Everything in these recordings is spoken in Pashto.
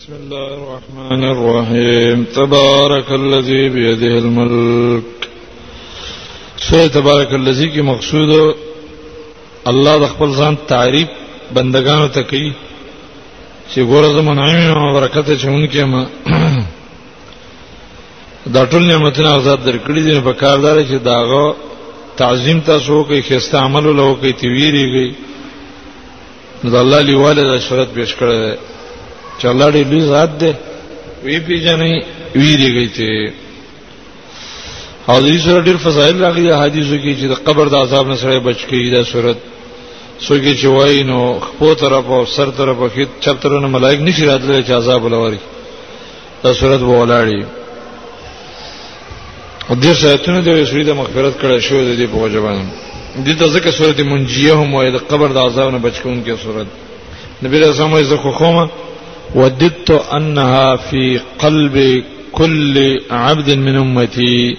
بسم الله الرحمن الرحيم تبارك الذي بيده الملك سورة تبارك الذي کې مقصود الله د خپل ځان تعریف بندگانو ته کوي چې ګوره زمون عین او برکت چې مونږه ما دا ټول نعمتونه آزاد درکړي دي په کار دار چې داغه تعظیم تاسو کوي خسته عمل له کوي تیویریږي نو د الله لیواله دا شرط پیش کړی دی چې الله دې لوی ذات دی وی پیژنې ویریږي ته او دې سره ډېر فضایل راغلي د حدیثو کې چې د قبر د عذاب نه سره بچ کیږي دا صورت سوګي چې وای نو خپل طرف او سر طرف او خېټ چپ طرف نه ملائک نشي راتللی چې عذاب لوري دا صورت به ولاړی او دې ساتنه د سوري د مغفرت کړه شو د دې په وجه باندې دې ته ځکه صورت منجیه هم وایي د قبر د عذاب نه بچون کې صورت نبی رسول الله زه خو خومه وددت انها في قلب كل عبد من امتي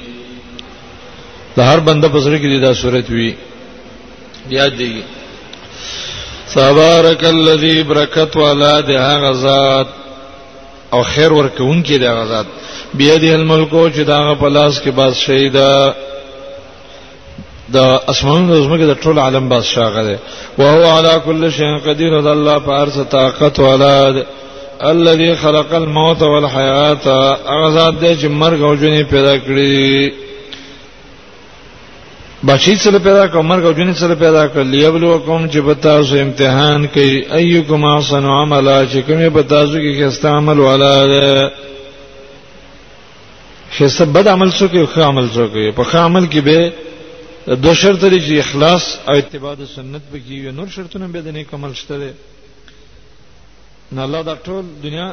د هر بنده په سر کې دا صورت وی یاد دی تبارک الذی برکت والا د هغه ذات او خیر ورکوونکی دی هغه ذات بیا دی الملک او چې دا په لاس کې بادشاہي ده د اسمانونو د زمکه د ټول عالم بادشاہ غره او هو علا کل شیء قدیر د الله په ارث طاقت والا الذي خلق الموت والحیات اغزاد دې چې مرګ او ژوند پیدا کړی بچی سره پیدا کړ مرګ او جن سره پیدا کړ لیبلوکم چې په تاسو امتحان کوي ايکم احسن عملا چې کومه په تاسو کې خسته عمل ولا ده خسته بد عمل څوک یو ښه عمل څوک په ښه عمل کې به دو شرط لري چې اخلاص او اتباع سنت به کې نور شرطونه به د نیک عمل شته نه الله دا ټول دنیا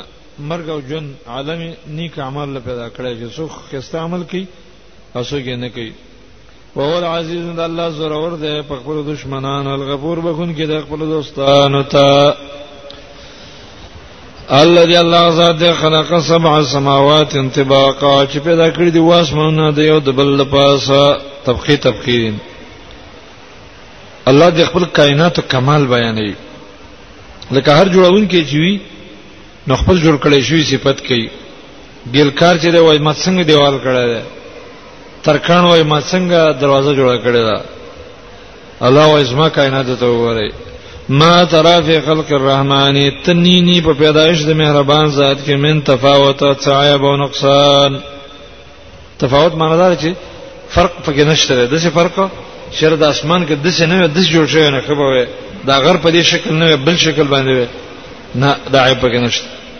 مرګ او جن عالم نیک عمل پیدا کړی چې څوک خسته عمل کوي اسو کې نه کوي وهو العزیز د الله زورور دی په خپل دشمنان الغفور بخون کې د خپل دوستانو ته الذي الله ذات خلق سبع سماوات انطباقا چې پیدا کړی دی واسمانونه د یو د بل لپاسه طبقه طبقه الله د خپل کائنات کمال بیانوي لکه هر جوړون کې چې وي نو خپل جوړ کړي شوی صفت کوي بیلکار چې دی وای ما څنګه دیوال کړی دی ترکان وای ما څنګه دروازه جوړه کړی ده الله وای زما کائنات ته وګورئ ما ترى في خلق الرحمن تنيني په پیدایش د مهربان ذات کې من تفاوت او عیب او نقصان تفاوت معنی دا چې فرق پکې نشته د څه فرق شر د اسمان کې د څه نه د جوړ شوی نه خبره دا غر په دې شکل نه بل شکل باندې نه دا عیب پکې نشته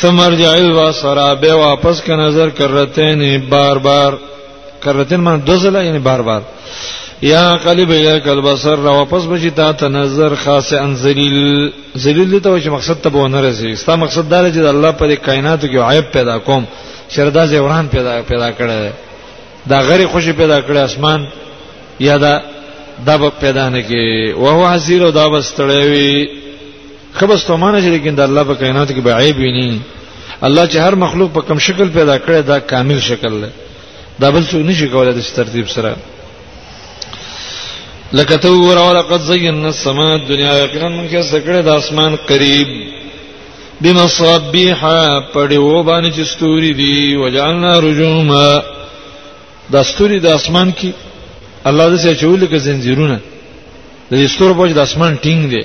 ثم ارجع البصر به واپس کا نظر کرتین بار بار کرتین معنی دوزله یعنی بار بار یا قلب یا کلبصر را واپس بشي تا ته نظر خاص ان ذلیل ذلیل ته چې مقصد ته ونه رسي ستا مقصد دا چې الله پر کائناتو کې عیب پیدا کوم شردا زوران پیدا پیدا کړي دا غری خوشي پیدا کړي اسمان یا دا دا پیدا نه کې وهو حسیر او دا بستړوي خبر ستومانه چې لیکن د الله په کائنات کې به عیب ویني الله چې هر مخلوق په کم شکل پیدا کړی دا کامل شکل دی دا بل څه نشي کولای د ترتیب سره لکه تو ور او لقد زینا السماء الدنيا یقینا موږ یې سکړه د اسمان قریب بمصابيح پړیو باندې چې ستوري دي وجعلنا رجوما د ستوري د اسمان کې الله دې چې چول کې زنجیرونه د ستورو په د اسمان ټینګ دي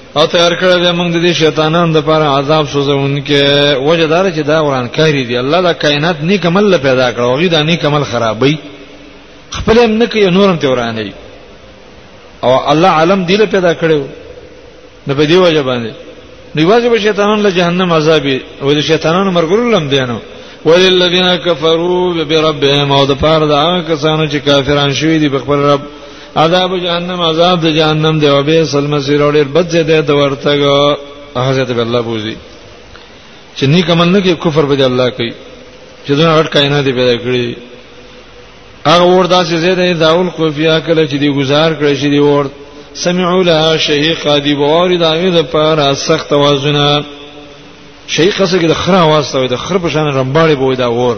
او تیار کړل دې موږ دې شیطانان د پر عذاب سوزونکې وجدار چې دا وران کاری دی الله دا کائنات نیک عمل پیدا کړو او دا نیک عمل خرابې خپل هم نه کوي نورم ته ورانې او الله عالم دې پیدا کړو نو په دې وجه باندې نیوازه به شیطانان له جهنم عذاب او د شیطانانو مرګول لم دینو وللذین کفروا بربهم او د پاره دا کسانو چې کافران شوی دي په خپل رب عذاب جهنم عذاب د جهنم دی او به سلم سیر اور بد زه ده ورتګ حضرت الله بوزي چې نیک عمل نه کې کفر به الله کوي چې دا هټ کائنات دی پیدا کړی هغه ور داسې زه ده داول کو بیا کله چې دی گزار کړی چې دی ور سمعوا لها شهيقا دی بوار دا غي د پاره سخت وازونه شهيقه سره د خره واسطه وي د خره په شان رمباړي بوي دا ور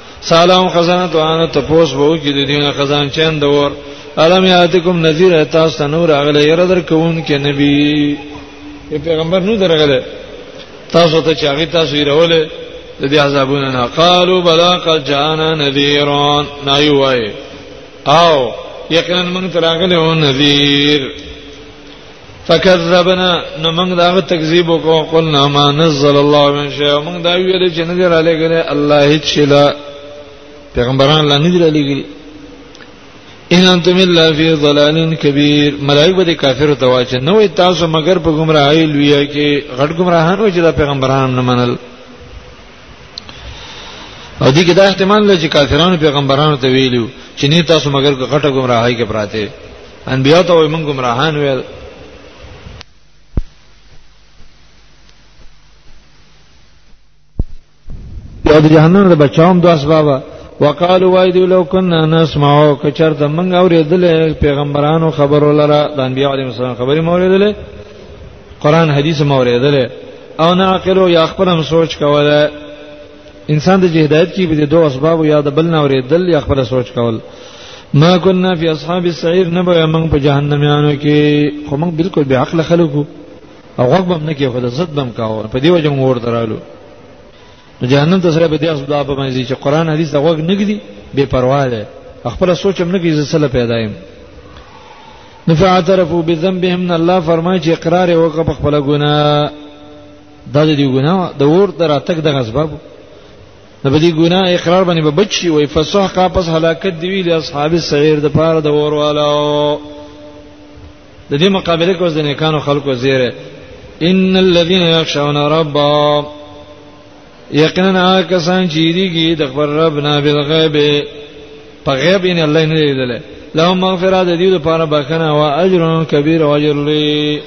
سلام خزانه دوانه تپوس وو کې د دین خزان چین دور علم یاتکم نذیر تاسو ته نور اغله یره در کوون کې نبی پیغمبر نو درغله تاسو ته چاغی تاسو یې راولې د دې عذابونه نه قالو بلا قد جانا نذیرون نه یوای او یقینا من تراغله نذیر فکذبنا نو موږ دا تکذیب وکړو قلنا ما نزل الله من شيء موږ دا ویل چې نه را لګل الله هیڅ شي لا پیغمبران لا نه دی را لګل ان انتم الا فی ضلال کبیر ملائکه به کافر ته واچ نه وي تاسو مگر په گمراهی لوی کې غټ گمراهان و چې دا پیغمبران نه منل او دې کې دا احتمال لري چې کافرانو پیغمبرانو ته ویلو چې نه تاسو مگر غټه گمراهی کې پراته انبیاء ته وي موږ گمراهان ویل یاد جهنم د بچاوم د اسباب وقالو وای دی لو کنا نسمعو کچر د منګ اوریدل پیغمبرانو خبرو لره د انبیاء علیهم السلام خبرې مو اوریدلې قران حدیث موریدل او نه عقل او یا خپل هم سوچ کوله انسان د هدایت کې به د دوه اسباب یا د بل نه اوریدل یا خپل سوچ کول ما كنا في اصحاب السعير نبا من په جهنميانو کې خو موږ بالکل به عقل خلکو او غوږ بم نه کې خو د زد بم کاوه په دیو جمهور درالو نو جهنم ته سره به دې اسبدا په باندې چې قران حدیث دا وګ نګدي بے پروا ده خپل سوچم نه کیږي زسله پیدا یم نفعترفوا بذنبهم ان الله فرمایي چې اقرار وکړه په خپل ګناه دا دې ګناه د ور دراتک د غسبب د بدی ګناه اقرار باندې به بچي وي فصح کا پس هلاکت دی ویل اصحاب السعير د پاره د ور والو د دې مقابله کوز د نیکانو خلکو زیره ان الذين يخشون ربهم یقینا کسان چې دیږي د خبر رب نه بل غیب په غیب نه الله نه لیدل لهم مغفرات دې لپاره بخنه او اجر کبیر او اجر لري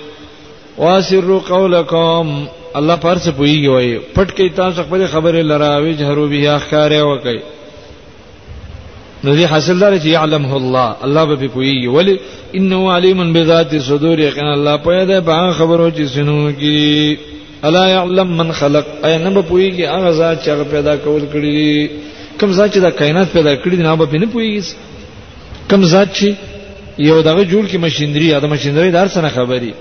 واسروا قولکم الله پرڅ پویږي وای پټ کې تاسو خپل خبره لراوي جهرو بیا ښکارې وکي نو دې حاصل دار چې يعلمه الله الله به پوي ولی انه علیم بذات صدور یقین الله پوهه ده په خبرو چې سينو کې الا يعلم من خلق اي نه به پوي کې هغه ذات چې هغه پیدا کول کړی کوم ذات چې دا کائنات پیدا کړی نه به نه پوي کوم ذات چې یو دغه جوړ کې ماشينري یا د ماشينري دار څخه خبري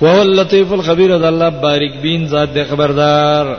وهو اللطيف الخبير ذا الله بارک بین ذات خبردار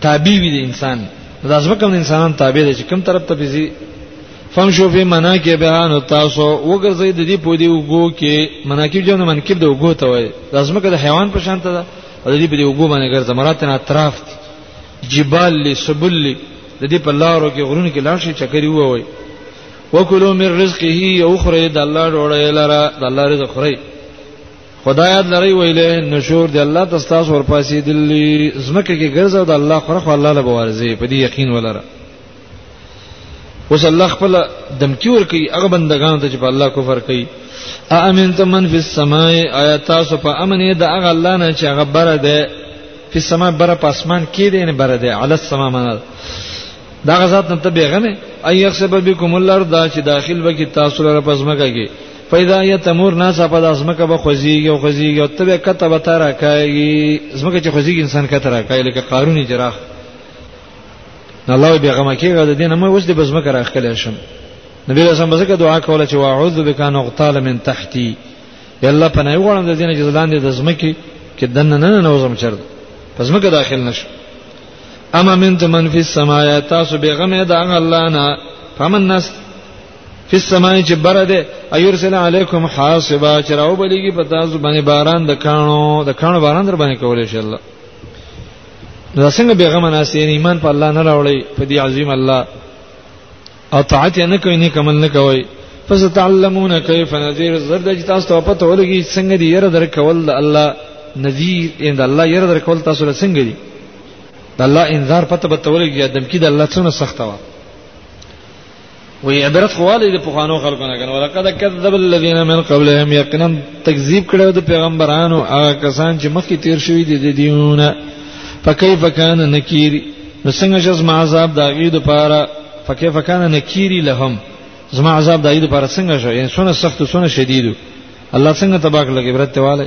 تابع وي د انسان دا ځکه د انسانان تابع دي چې کوم طرف ته بيزي فهم شو په معنا کې به نو تاسو وګرځي د دې پودي وګو کې مناکب جو نه منکب د وګو ته وای د ځمکه د حیوان په شان ته ده د دې په دې وګو باندې ګرځه مراتن اطراف دي جبال لی سبل لی د دې په لارو کې غرونو کې لاړ شي چکرې ووي وکلو من رزقه او خره د الله ډوړې لره د الله رزق خره خدایات لري ویلې نشور دی الله تاسو ورپاسې دلی زمکه کې ګرځاو د الله خره خو الله له بوارزي په دې یقین ولره اوس الله خپل دمکی ور کوي هغه بندگان ته چې په الله کفر کوي ا امن ته من فی السماء آیا تاسو په امن یې د هغه الله نه چې هغه بره ده په السماء بره په اسمان کې دی نه بره ده علی السماء معنا دا غزاد نه ته بیغمه اي يخسب بكم الارض چې داخل وکي تاسو لپاره پزماکه کې پیدا یا تمور ناسا په داسمکه به خوځيږي او خوځيږي او تبه کته به تر راکایي زمکه چې خوځيږي انسان کته راکایي لکه قارونی جراح الله به غم کېږي د دین مې اوس دې بزمکه راخلې شم نبی رسول الله زکه دعا کوله چې واعوذ بک ان اغتال من تحتی یا الله پناه غواړم د دین چې لاندې د زمکه کې دنه نه نه وزم چر پس مکه داخل نشو اما من تمن فی السماء تاسو به غم د الله نه فمن نست فی السماء چې بره ده ایرسل علیکم حاصبا چې راو بلیږي په تاسو باندې باران د کانو د کانو باران در باندې کولای شي الله دا څنګه بیغم ناس یې ایمان په الله نه راوړي په دې عظیم الله او طاعت نه کوي نه کمل نه کوي پس تعلمون کیف نذیر زرد چې تاسو ته پته ولګي څنګه دی یره در کول د الله نذیر ان د الله یره در کول تاسو له څنګه دی د الله انذار پته به تولګي د دمکی د الله څخه سخته وه وی عبرت خواله د پخوانو خلکو نه کنه ولقد کذب الذين من قبلهم یقینا تکذیب کړو د پیغمبرانو هغه کسان چې مخکې تیر شوی دي د دیونه فكيف كان نکیر نو څنګه چې زما عذاب د غي د پاره فكيف كان نکیری لهم زما عذاب د غي د پاره څنګه شو یعنی سونه سخت سونه شدیدو الله څنګه تباک لګي برته والے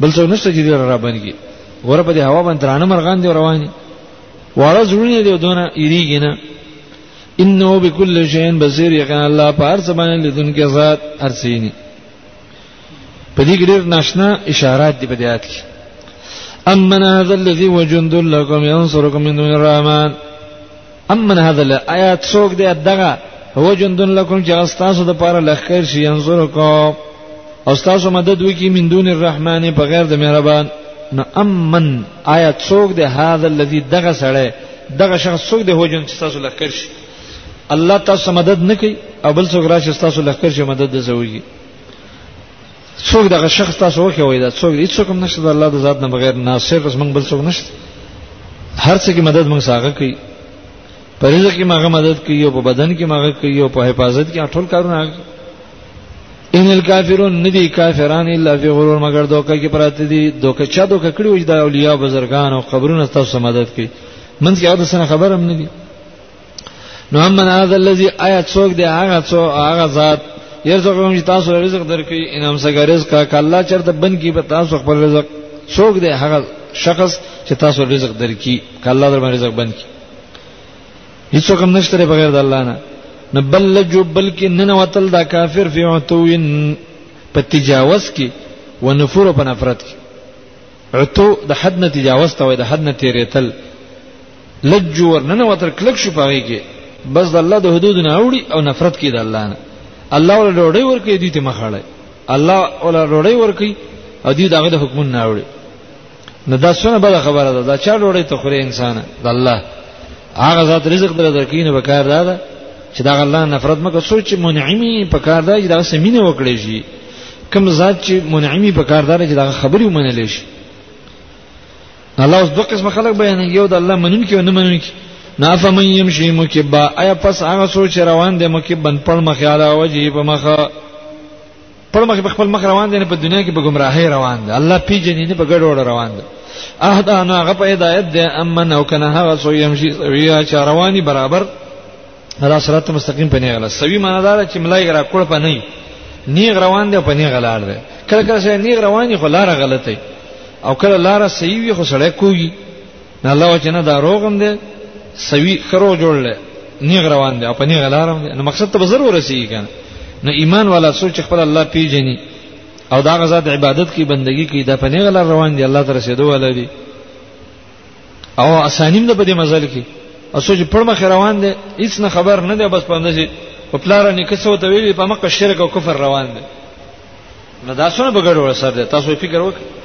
بل څه نشته چې ډیر را باندې کی ور په دې هوا باندې رانه مرغان دی رواني واړه زړونه دی دونه یریږي نه انه بكل شيء بصير یقینا الله په هر څه باندې لیدونکي ذات ارسینی په دې کې ډېر ناشنا اشارات دي په دې آیات کې امن هذا الذي وجند لكم ينصركم من دون الرحمن امن هذا الایات څوک دی دغه هو جندن لکم چې استاسو د پاره لخر شي انظر کو او استاسو مدد وکي من دون الرحمن په غیر د مهربان نو امن آیا څوک دی هاذا الذي دغه سړی دغه شخص څوک دی هو جن چې تاسو لخر شي الله تاسو مدد نکي او بل څوک راشي تاسو لخر شي مدد زوږي څوک دغه شخص تاسو وکي وای دا څوک دې څوک هم نشته د الله د ذات نه بغیر ناصر رس موږ بل څوک نشته هر څه کې مدد موږ ساغه کوي په رزق کې ماغه مدد کوي او په بدن کې ماغه کوي او په حفاظت کې ټول کارونه ان الکافرون ندی کافران الا فی غرور مگر دوکه کې پراته دي دوکه چا دوکه کړی وي د اولیاء بزرگان او قبرونو تاسو مدد کوي منځ کې اود سره خبرم ندی نو هم من هذا الذي آیا څوک دی هغه څو هغه ذات يرزقهم چې تاسو رزق درکې انعام څنګه رزق کا الله چرته بن کی په تاسو خپل رزق څوک دی هغه شخص چې تاسو رزق درکې کا الله در باندې رزق بن کی هیڅ کوم نشته بغیر د الله نه نه بل لجو بلکې نن وتل دا کافر فی عتوین په تجاوز کې ونفور په نفرت کې عتو د حد نه تجاوز ته وای د حد نه تیرېتل لجو ورننه وتر کلک شو پاږي کې بس د الله د حدود نه اوړي او نفرت کې د الله نه الله ول ډوړې ورکې دي ته مخاړه الله ول ډوړې ورکې او دي دغه د حکم نه اوړي نو دا څونه بل خبره ده دا چا ډوړې ته خوري انسان د الله هغه ذات رزق در درکې نه وکړ دا, دا چې دا الله نفرت مکه سوچ منعمي په کار دا چې دا سمینه وکړي شي کوم ذات چې منعمي په کار دا چې دا خبري ومنل شي الله اوس دوه قسم خلق بیان یو د الله منونکي او نه منونکي نافه من يمشي مکبا ایا پس هغه سوچ روان دي مکبن پر مخ علا وجه په مخ پر مخ خپل مخ روان دي په دنیا کې په گمراهۍ روان دي الله پیجنې نه په ګډوډ روان دي اهدا نو هغه په هدایت دي امن او کنه هغه سو يمشي ویا چا رواني برابر دا صراط مستقیم په نه غلا سوي معنا دا چې ملای غرا کول په نه نیغ روان دی په نیغ لار دی کله کله سره نیغ روان دی خو لار غلطه او کله لار صحیح وي خو سړی کوي نه الله وجنه دا روغم دی سوي خرو جوړل نیغ روان دی او په نیغ لارم دی نو مقصد ته به ضرور رسیږي کنه نو ایمان والا سوچ خپل الله پیژني او دا غزاد عبادت کی بندگی کی دا په نیغ لار روان دی الله تر رسیدو ولري او اسانیم ده په دې مزل کې اسو چې پړ مخ روان دي هیڅ نه خبر نه دی بس پوند شي په پلار نه کسو ته ویلي په مکه شرک او کفر روان دي نه دا سونه بغړ ور سره ده تاسو فکر وکړئ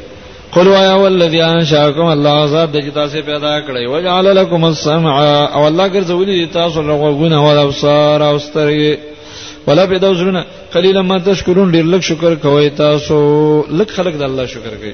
قل وایا والذی انشاکم الله ذات د تاسو پیدا کړی وجعل لكم السمع او الله ګرځولې تاسو لغوونه او ابصار او سترګې ولا به دا زرونه قلیلا ما تشکرون ډیر لږ شکر کوي تاسو لږ خلک د الله شکر کوي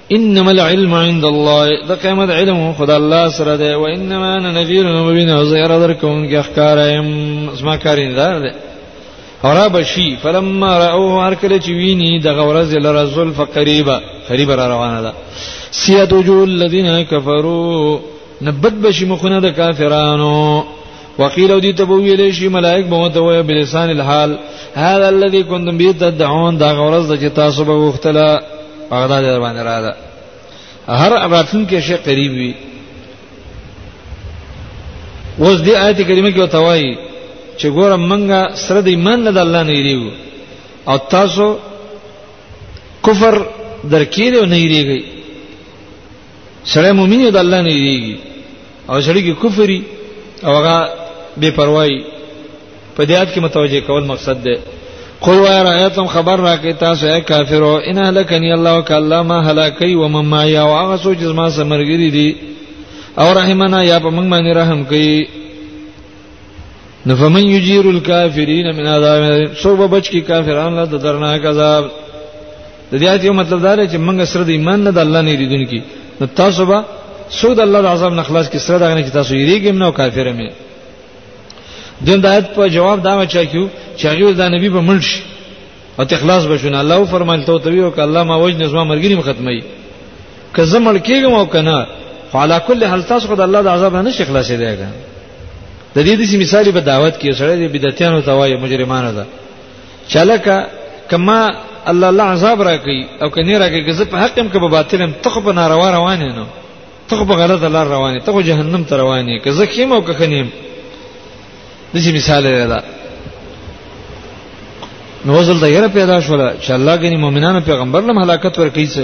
انما العلم عند الله د قیامت علم خدای الله سره دی و انما انا نذير مبين زير درکون کې احکار ایم اسما کارین دار دی اورا بشي فلما راوه هر کله چې ویني د غورز لره زلف قریبا قریب را روانه ده سیادو جو الذين كفروا نبد بشي مخونه د کافرانو وقيل ودي تبويل شي ملائک به متوي بلسان الحال هذا الذي كنتم به تدعون دا غرض د چې تاسو به وختله هغه د باندې را ده هر راتلون کې شي قریب وي اوس دې آیت کریمه کې وتوي چې ګوره منګه سره د ایمان نه د الله نه یریو او تاسو کفر درکې نه یریږي سړی مؤمن دی الله نه یریږي او سړی کې کفري او هغه بے پروايي په دې آیت کې متوجه کول مقصد دی قل وای رایتم خبر راکې تاسو اے کافرو ان هلکنی الله کلا ما هلاکی و مم ما یا واغه سوچ زما سمرګری دي او رحمنا یا په موږ باندې رحم کوي نو فمن یجیر الکافرین من عذاب سو بچ کی کافرانو له درناک عذاب د دې آیت یو مطلب دا دی چې موږ سره د ایمان نه د الله نه یریدونکي نو تاسو به سود الله د عذاب نه خلاص کی سره دا نه چې تاسو یریږم نه کافر مې دین د آیت په جواب دا ما چا کیو چې هغه د نبی په ملک او تخلاص بشونه الله فرمایل ته توی او ک الله ما وجنه زما مرګریم ختمي که زه مړ کېږم او کنه فعلى كل حال تاسو خدای الله د عذاب نه شي خلاصې دیګا د دې د مثال په دعوت کې سره د بدعتانو توای مجرمانو ده چلکه کما الله الله عذاب راکي او کني راکي که زه په حق هم که په باطل هم تخ په ناروا روان نه تخ په غلط لار روان ته خو جهنم ته روان یې که زه خیم او که خنیم د دې مثال دی دا نو ځل دا یره پیدا شول چې الله غني مؤمنانو پیغمبر لم هلاکت ورکړي څه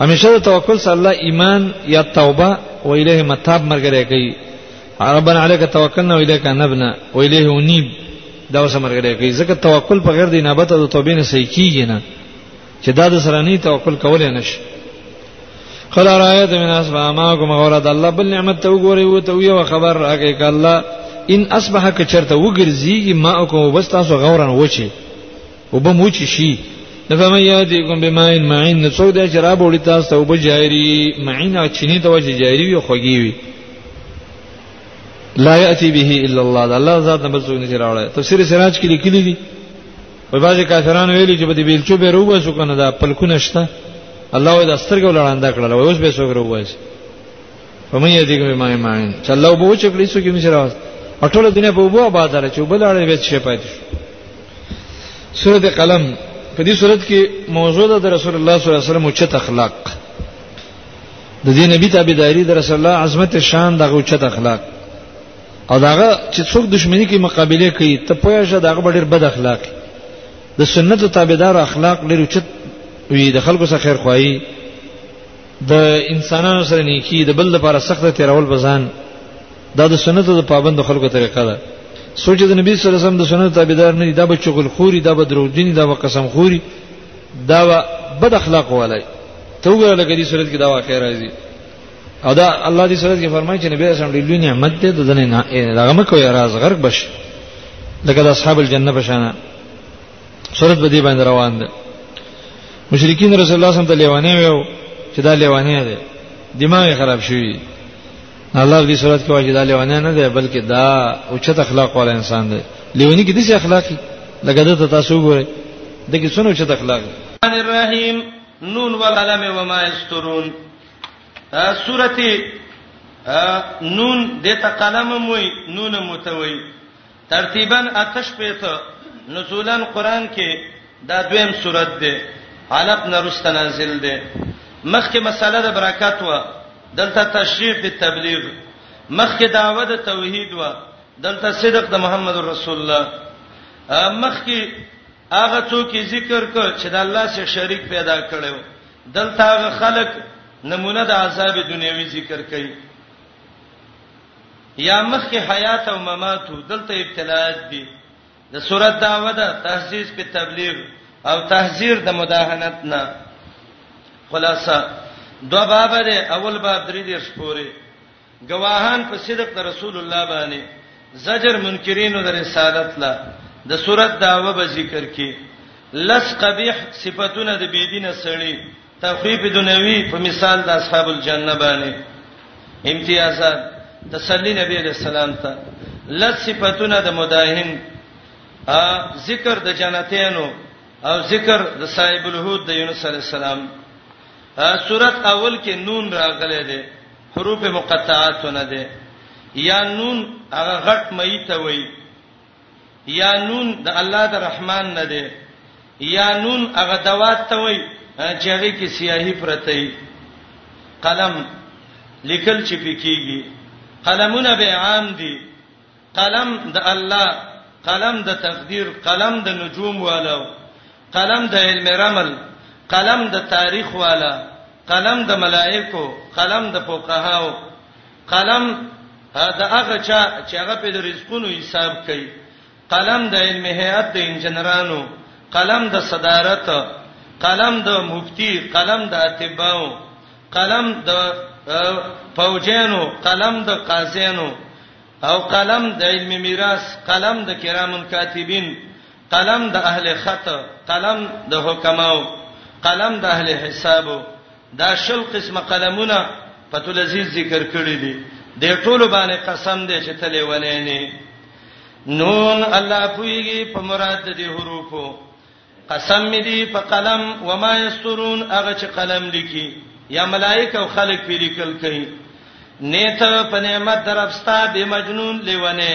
همیشه د توکل سره الله ایمان یا توبه و الیه متاب مرګره کوي ربنا علیک توکلنا و الیک نبنا و الیه انیب دا وسه مرګره کوي ځکه توکل په غیر د انابت او توبې نه صحیح کیږي نه چې دا د سره نه توکل کول نه شي خلا رايت من اسبا ما کوم غورد الله بل نعمت ته وګوري او ته یو خبر راکې ک الله ان اصبح ک چرته وګرځي ما کوم وبس تاسو غورن وچی وبم وچی شي نفهم یاتیکم بماین معین نسو د شراب وړي تاسو ته وب جاری معین او چینی ته وجه جاری وي خوږی وي لا یاتی به الا الله دا الله ذات نه بل څوک نشي راوړی تفسیر سراج کې لیکلي دي په بعضی کافرانو ویلي چې په دې بیلچو به روبه شو کنه دا پلکونه شته الله وې د سترګو لړاندا کړل اوس به څوک روبه شي په مې دې کې ما ما چې الله وبو چې کړی سو کې مې راوځ ټول دنیا په وبو آباد را چې وبل اړې به شي پاتې شو سورته قلم په دې صورت کې موضوع ده رسول الله صلی الله علیه وسلم او چت اخلاق د دې نبی تابعداري د رسول الله عظمت شان دغه چت اخلاق او داغه چې څوک دښمنی کې مقابله کوي ته پوهه شه داغه ډېر بد اخلاق د سنت تابعدار اخلاق ډېر چت وي د خلکو سره خیر خوایي د انسانانو سره نیکی د بل لپاره سخت تیرول بزان دا د سنتو د پابند خلکو طریقه ده سوچ د نبی صلی الله علیه وسلم د سنتو تابعدار نه دي دا به چغل خوري دا به دروغجن دا به قسم خوري دا به بد اخلاق والي ته وګوره لکه دې صورت کې دا واقع راځي او دا الله دې صورت کې فرمایي چې نبی صلی الله علیه وسلم لوی نعمت دې د دنیا هغه مکو یا راز غرق بش لکه د اصحاب الجنه بشانه صورت به دې باندې روان ده مشرکین رسول الله صلی الله علیه وسلم ته لیوانه ویو چې دا لیوانه ده دماغ خراب شوی الله دې صورت کې واجب علی ونه نه دی بلکې دا اوچت اخلاق والا انسان دی لیونی کې دسی اخلاقی لکه د تاسو ګوره د کې څونه اوچت اخلاق الرحمن الرحیم نون والقلم وما یسترون سورته نون د ته قلم موي نون متوي ترتیبا اته شپېته نزولا قران کې دا دویم سورت دی علق نرست نازل دی مخکې مسله د برکات و دلته تشریف په تبلیغ مخکې دعوه د توحید و دلته صدق د محمد رسول الله مخکې هغه څوک ذکر کړ چې د الله سره شریک پیدا کړو دلته هغه خلق نمونه د عذاب دنیوي ذکر کړي یا مخکې حیات او ممات دلته ابتلاات دي د صورت داوه ده تحسیس په تبلیغ او تحذير د مداهنت نه خلاصہ دو باب ده اول باب درې دې شپوري گواهان په صدق د رسول الله باندې زجر منکرینو د رسالت لا د صورت داوه به ذکر کې لس قبیح صفاتونه د بيدینه سړی تخفیف دنیوی په مثال د اصحاب الجنه باندې امتیازات تسلی نبی علیہ السلام ته لس صفاتونه د مداهن ا ذکر د جنتینو او ذکر د صاحب الهود د یونس علی السلام سورۃ اول کې نون راغلي دي حروف مقطعات نه دي یا نون هغه غټ مې ته وایي یا نون د الله د رحمان نه دی یا نون هغه دوات ته وای چې هغه کې سیاهی پرته ای قلم لیکل چې پکېږي قلمونه به عام دي قلم د الله قلم د تقدیر قلم د نجوم والو قلم د علم رمل قلم د تاریخ والا قلم د ملائکو قلم د فقهاو قلم دا هغه چا چې هغه په رزقونو حساب کوي قلم د علم هيئت د انجنرانو قلم د صدارت قلم د مفتی قلم د اتباو قلم د فوجانو قلم د قاضیانو او قلم د علم میراث قلم د کرامن کاتبین قلم د اهل خط قلم د حکماو قلم د اهل حسابو دا شل قسمه قلمونه پتو لذیذ ذکر کړی دی د ټولو باندې قسم دی چې ته لیونې نه نون الله پویږي په مراد دې حروفو قسم می دی په قلم و ما یسترون هغه چې قلم لیکي یا ملائکه او خلق پی لیکل کوي نیته په نعمت درپستا به مجنون لیونه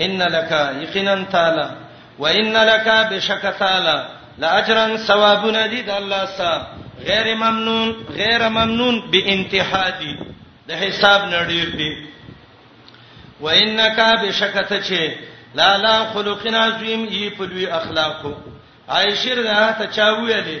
ان لك یقینا تعالی وان لك بشک تعالی لاجرا ثوابنا دي د الله سره غیر ممنون غیر ممنون به انتها دي د حساب نړیر دي وانک بشکت چه لا لا خلقنا عظیم ای په لوی اخلاقو عائشه رضی الله عنها ته چا ویلې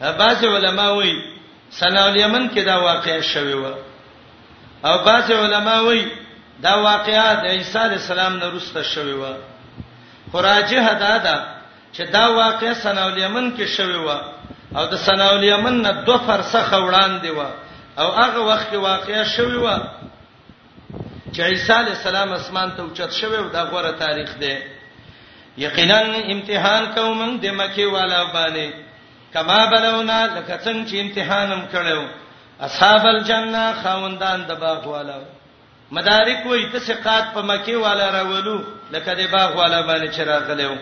بعض علما وایي صنع الیمن کې دا واقعیا شوی و او بعض علما وایي دا واقعیا د عیسی علی السلام نه وروسته شوی و خراجه دا ده چې دا واقعیا صنع الیمن کې شوی و او د صنع الیمن نه دوه فرسخه وړاندې و او هغه وخت کې واقعیا شوی و چې عیسی علی السلام اسمان ته اوچت شوی او دا غوره تاریخ دی یقینا امتحان کوم د مکه والا باندې کما بلونا لکه څنګه چې امتحانم کړو اصحاب الجنه خوندان د باغ والا مدارک وې تسقات په مکه والا راولو لکه د باغ والا باندې چې راغلو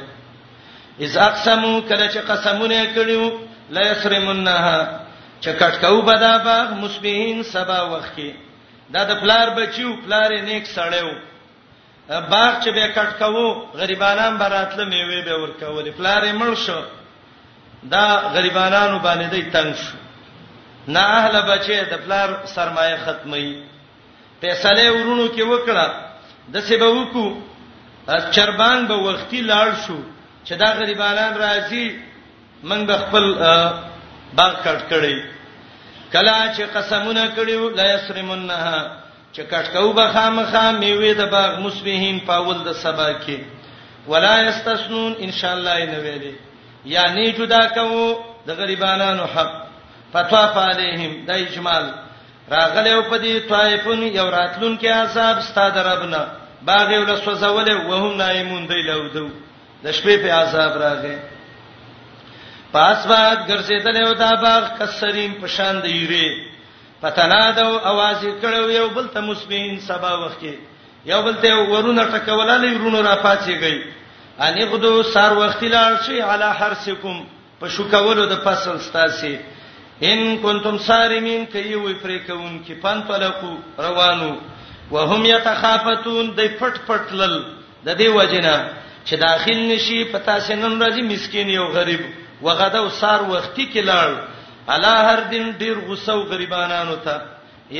اذ اقسمو کله چې قسمونه کړیو لا یسرمنها چې کټکاو بدا باغ مسبهین سبا وخت کې دا د پلار بچیو پلار یې نیک سړی و باغ چې به کټ کوو غریبانان به راتله میوه به ورکولې پلار یې مړ شو دا غریبانانو باندې دی تنگ شو نه اهل بچي د پلار سرمایه ختمي فیصله ورونو کې وکړه د څه به وکړو چربان به وختي لاړ شو چې دا غریبانان راځي موږ به خپل باغ کټ کړی کلا چې قسمونه کړیو لا یسرمنها چې کټ کو به خامخا میوه د باغ مسبهین پاول د سبا کې ولا یستسنون ان شاء الله نه ویلي یعنی جدا کوو د غریبانو حق فتوا فعلهم د اجمال راغله او په دې طائفون یو راتلون کې عذاب ستاد ربنا باغ ول سوزول وهم نایمون دی لودو د شپې په عذاب راغی پاس بعد ګرځیدل او دا باغ کسرین په شان دی ری پتنا دا आवाज کړو یو بل ته مسبین سبا وخت کې یو بل ته ورونه ټکولاله ورونه را پاتې گئی ان غدو سار وخت لاړ شي علی حرسکم په شوکولو د فصل ستاسو ان کنتم صارمین کوي وي پرې کوون کې پن پلکو روانو وهم يتخافتون د پټ پټ لل د دې وجنه چې داخل نشي پتا سينن راځي مسكين یو غریب وغدا او سار وختي کې لاړ الا هر دین ډیر غوسه او غریبانانو ته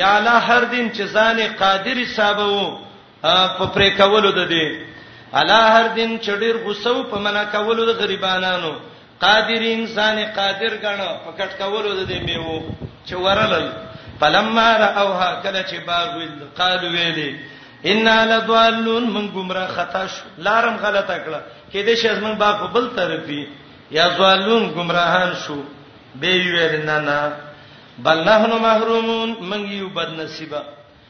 یا الا هر دین چې ځان قادر حسابو په پرې کولو د دې الا هر دین چډیر غوسو په منا کولو د غریبانانو قادر انسان قادر غنو په کټ کولو د دې میو چې ورلل فلما راوها کله چې باغ ویل قالو ویلې ان لضالون من گمراه خطا شو لارم غلطه کړه کې دې شې زمون باغ په بل طرفي یا ضالون گمراهان شو به ویل نه نه بل نحنو محرومون من یو بد نصیبه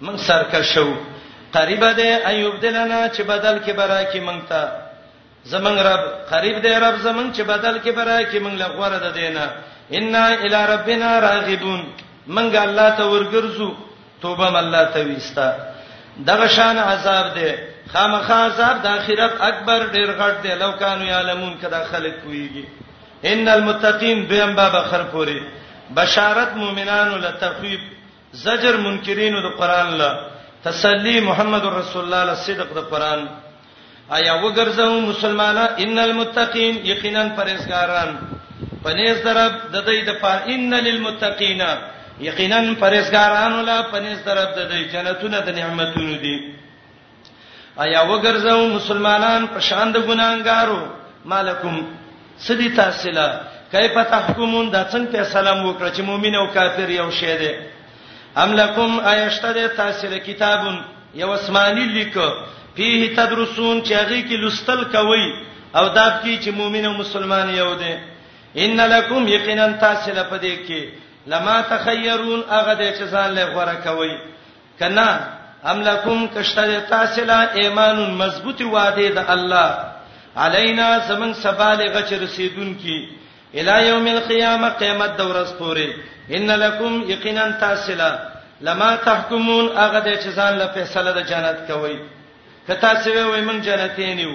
موږ سرکشو قریب دی ایوب دلنا چې بدل کې برا کې موږ ته زمنګ رب قریب دی رب زمنګ چې بدل کې برا کې موږ لغوره ده دینا ان الی ربنا راغبون موږ الله ته ورګرځو توبه الله ته وستا دغه شان عذاب دی خامخا عذاب د اخرت اکبر ډیر غټ دی لو کانو یعلمون کدا خلق کویږي ان المتقین دویم باب اخر پوری بشارت مؤمنانو لتخویب زجر منکرینو د قران له تسلی محمد رسول الله له صدق د قران آیا وګرځو مسلمانان ان المتقین یقینا پرهیزګاران پنيز درب د دې د پا ان للمتقین یقینا پرهیزګارانو لا پنيز درب د دې جنتونه د نعمتونو دي ایا وګرځو مسلمانان په شان د ګناګارو مالکم سدی تاسلا کیف تحکمون دا څنګه فیصله مو کړ چې مؤمن او کافر یو شی دی ام لکم ایشته د تاسلا کتابون یو اسماني لیک فيه تدرسون چې هغه کې لستل کوي او دا کی چې مؤمن او مسلمان یو دی ان لکم یقینا تاسلا پدې کې لما تخیرون هغه د چزان له غره کوي کنا ام لکم کشتر تاسلا ایمان مضبوط وعده د الله علینا زمن سبالغ چ رسیدون کی الی یوم القیامه قیامت د ورځ پورې ان لکم یقینا تاسلا لما تحکمون هغه د چزان له فیصله د جنت کوي کته سوي وای من جنتین یو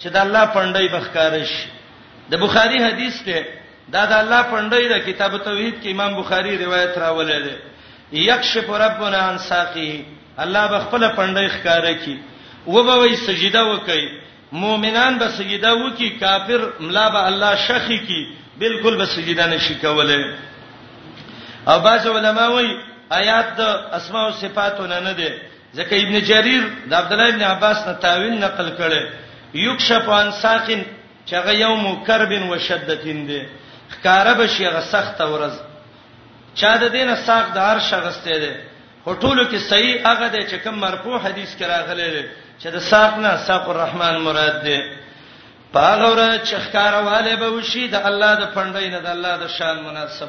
چې د الله پنډۍ بخکارش د بخاری حدیث ته دا د الله پنډۍ د کتاب توحید کې امام بخاری روایت راولې ده یکشف ربنا عن ساقه الله به خپل پنډۍ ښکارا کی و به وی سجده وکي مؤمنان به سجده وکي کافر ملا به الله شخی کی بالکل به سجده نشي کوله او باج علماء وی آیات د اسماء او صفاتونه نه ده ځکه ابن جرير د عبد الله ابن عباس نه تاویل نقل کړي یکشف عن ساقن چغه یوم کرب و شدتین دی خکاره بشي غ سخت ورځ چا د دینه ساق د عرش غسته دی هټولو کې صحیح هغه دی چې کوم مرفوع حدیث کې راغلی دی چې د ساق نه ساق الرحمن مراد دی پاغه ورځ چې خکاره والے به وشي د الله د پندای نه د الله د شان مناسب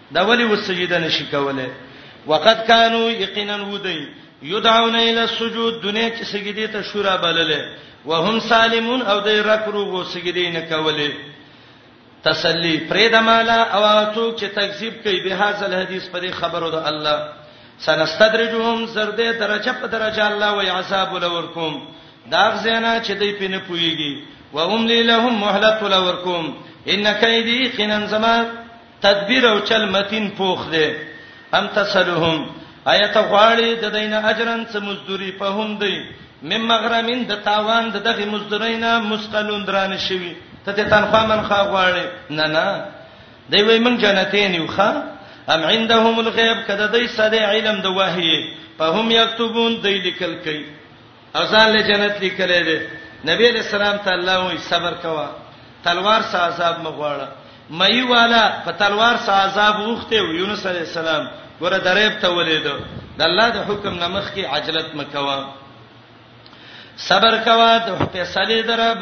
دا ولی وسجده نشي کوله وقد كانوا يقينا ودي يدعون الى السجود دنیا کې سجدي ته شورا بلله وهم سالمون او دای رکرو غو سجدي نه کوله تسلی پرې د مالا او تو چې تکذیب کوي به هاذل حدیث په دې خبرو د الله سنستدرجهم زرده درجه په درجه الله وی عذاب لورکم دا غزینا چې دوی پینې پویږي و هم لهم مهلت لورکم ان کیدی خنن زمان تدبیر او چل متین پوخ دی ام تسلهم آیت غواړي د دینه اجرن څه مزدوري په هم دی مم مغرمین د تاوان د دغه مزدورینا مسقلون درانه شوی ته ته تنخوا من خا غواړي نه نه دی وای من جنتین یو خا ام عندهم الغیب کده دای سره علم د وحی په هم یكتبون دی لیکل کوي او ځان له جنت لیکلې دی نبی علیہ السلام ته الله وی صبر کوا تلوار سره عذاب مغواړه مئی والا په تلوار سره عذاب وخته یونس علیہ السلام ګوره دریب ته ولید د الله د حکم نمخ کی عجلت مکوا صبر کوا د فیصله درب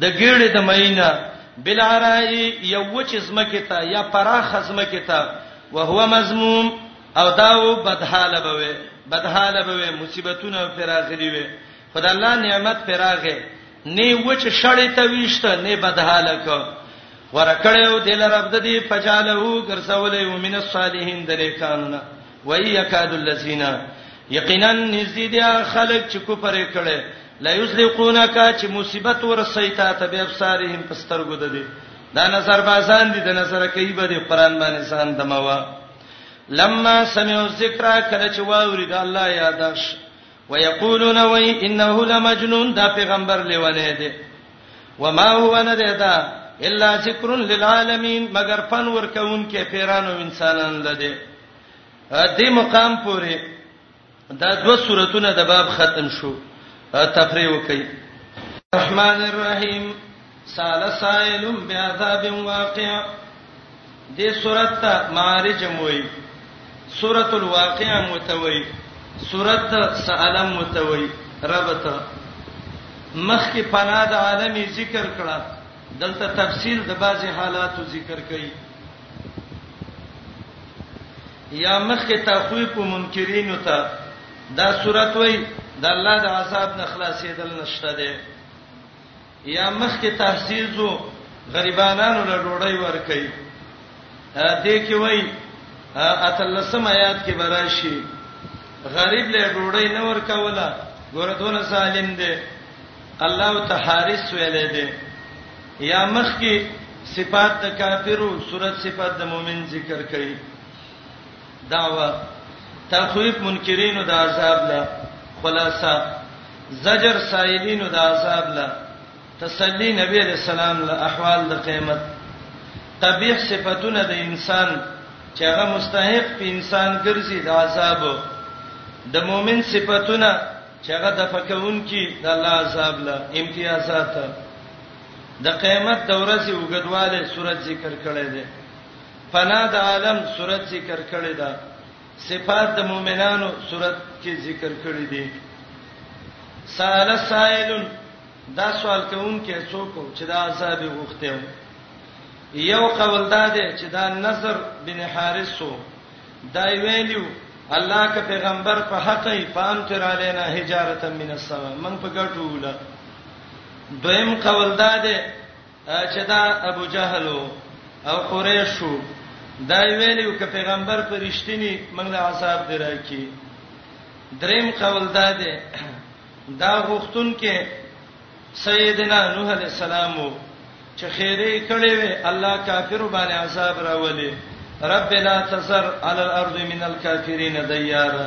د ګیړې د مینه بلارای یو وچ زمکه ته یا پراخ زمکه ته وهو مذموم او داو بدحاله بوي بدحاله بوي مصیبتونه پراغلي وي خدای الله نعمت پراغه نه وچ شړې ته ویشته نه بدحاله کو ورکړیو دل رب د دې فجالو ګرځولې ومن الصالحین د نیکانو نه وای یکاد الذین یقینا نزدې دي خلک چې کفر کړي لا یسلقونک چې مصیبت ورسې تا ته به ابصارهم پسترګو ده دي دا نظر بازان دي د نظر کوي به د قران باندې سان دموا لما سمعوا ذکر کله چې واوري د الله یاداش ويقولون وي انه لمجنون دا پیغمبر لیونه دی وما هو نه دی دا الا ذکر للعالمین مگر پن ور کون کې پیرانو انسانان لده دې مقام پورې دا دو سورتونه د باب ختم شو تفریح وکي الرحمن الرحیم سال سائل بعذاب واقع دې سورۃ معارج موي سورۃ الواقع متوي سورۃ سالم متوي ربط مخ کې پناه د عالمي ذکر کړه دلته تفصیل د بعضی حالاتو ذکر کړي یا مخ کې تخویف منکرین ته دا صورت وای د الله د عذاب نه خلاصېدل نشته ده یا مخکې تحصیل زو غریبانانو له ډوړی ورکړي دې کې وای اتلسم آیات کې براشي غریب له ډوړی نه ورکولا ګوردونه سالم دي الله ته حارس ویلې دي یا مخ کې صفات د کافرو صورت صفات د مؤمن ذکر کړي دعوه تخویف منکرینو د عذاب له خلاصہ زجر سائلینو د عذاب له تسلی نبی علیہ السلام له احوال د قیامت تبیح صفاتونه د انسان چې هغه مستحق په انسان ګرځي د عذاب د مؤمن صفاتونه چې هغه د فکون کې د الله عذاب له امتیازات د قیامت د ورځې وګدواله صورت ذکر کړی دی فنا د عالم صورت ذکر کړی دا صفات د مؤمنانو صورت کې ذکر کړی دی سال سائل دا سوال کوونکې څوک چې دا عذاب غوښته یو قول دا دی چې دا نصر بن حارث سو دا ویلو الله کا پیغمبر په حق یې پام تر علینا حجارتا من السما من په ګټو ولا دویم قول دا دی چې دا ابو جهل او قریش دا ویلو ک پیغمبر پرشتنی موږ له عذاب دراکی دریم قول دا ده دا غختون کې سیدنا نوح علی السلام چې خیره کړي وي الله کافر باندې عذاب راولي رب لا تزر علی الارض من الكافرین دیارا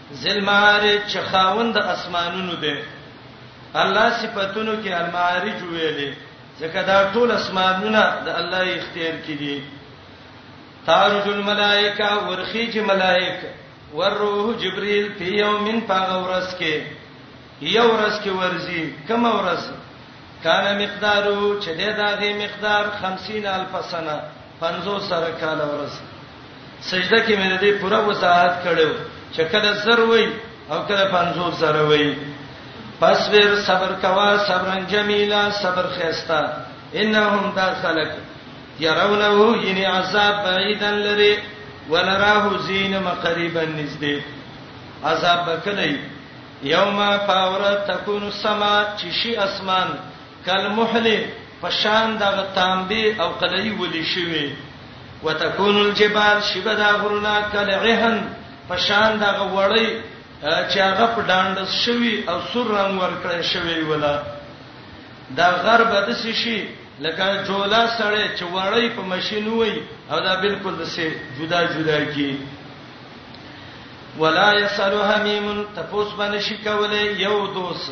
ذل معارج چې خاوند اسمانونو دی الله صفاتونو کې المعارج ویلې ځکه دا ټول اسمانونه د الله اختیار کې دي تعرج الملائکه ورخیج ملائک والروح جبريل په يوم من پاغورس کې یو ورځ کې ورزي کوم ورځ کان مقدارو چې دغه مقدار 50000 سنه 50 سره کال ورځ سجده کې مې د دې پوره وضاحت کړو چې کله زر وای او کله 50 زر وای پس ور صبر کوا صبر جمیلا صبر خيستا انهم دا خلق يرونه یعنی عذاب بعیدا لري ونراه زین مقریبا نزدې عذاب کله یوم فاور تکون السما چې شي اسمان کالمحل په شان دغه تانبې او قلعي ولي شوي وتكون الجبال شبدا غرنا کالعهن په شان دغه وړي چې هغه په ډانډس شوي او سور رنگ ورکړی شوی ولا دا غرب د څه شي لکه جولا سره چې وړی په ماشين وای او دا بالکل د څه جدا جدا کی ولا يسلو حميم تپوس باندې شي کولای یو دوست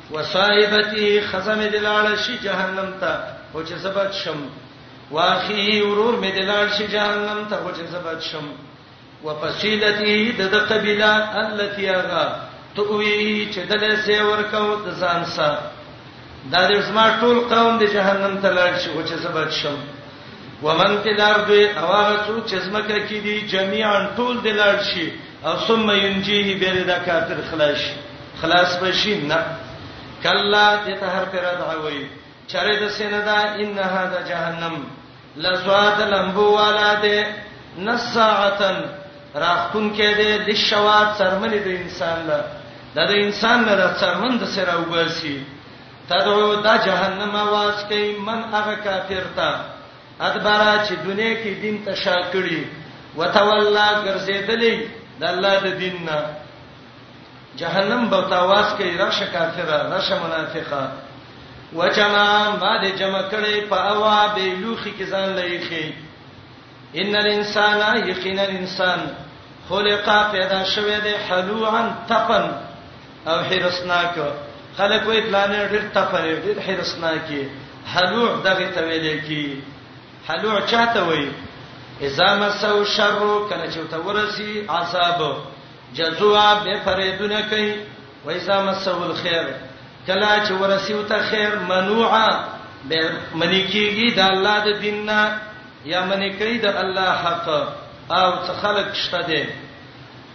وصاحبتي خزمه دلال شي جهنم ته او چې زبد شم واخي ورور مې دلال شي جهنم ته او چې زبد شم وفصيلتي د قبيله التي اغا توي چې دلې سي ورکاو د ځان سره دا د زما ټول قوم د جهنم ته لاړ شي او چې زبد شم ومن تلار دوی اواغه څو چې زمکه کې دي جميعا ټول دلار شي او ثم ينجيه بیا دا کافر خلاص خلاص بشي نه کلا دې ته هر پر دعوي چرې د سینه دا ان هذا جهنم لسواد لمبو والاده نساعتن راخون کې دې لشوات سرمنې د انسان له د انسان نه د سرمن د سره وباسي تدعو دا جهنم واس کوي من هغه کافر ته ادبارا چې دنیا کې دین ته شا کړی وتولى ګرځېدلې د الله د دین نه جهنم به تاواز کوي راشه کافره راشه منافقه وجمع ما دې جمع کړي په اوا به لوخي کې ځان لایخي ان الانسان یقینا الانسان خلق پیدا شوه دې حلوعا تپن او حرسناک خلک وې پلان ډېر تفر ډېر حرسناکي حلوع دغه ته ویل کی حلوع چاته وې اذا مسو شر کله چې ته ورسی عذاب جزوا به فریدونه کوي و اذا مسو الخير کله چې ورسی او ته خیر منوعا به منی کیږي د الله د دیننا یا منی کوي د الله حق او څخلق شته دي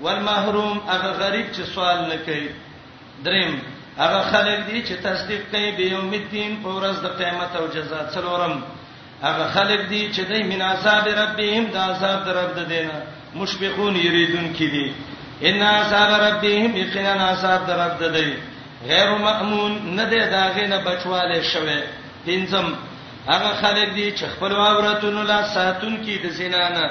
والمحروم هغه غریب چې سوال نه کوي دریم هغه خلک دي چې تصدیق کوي به یوم الدین په ورځ د قیامت او جزا څلورم هغه خلک دي چې دای من عذاب ربهم د عذاب در رب دینه مشفقون یریدون کې دي ان عذاب ربهم یقینا عذاب در رب دی غیر مأمون نه دی داغه نه بچواله شوه پنځم هغه خلک دي چې خپل عورتونو لا ساتون کې د زنا نه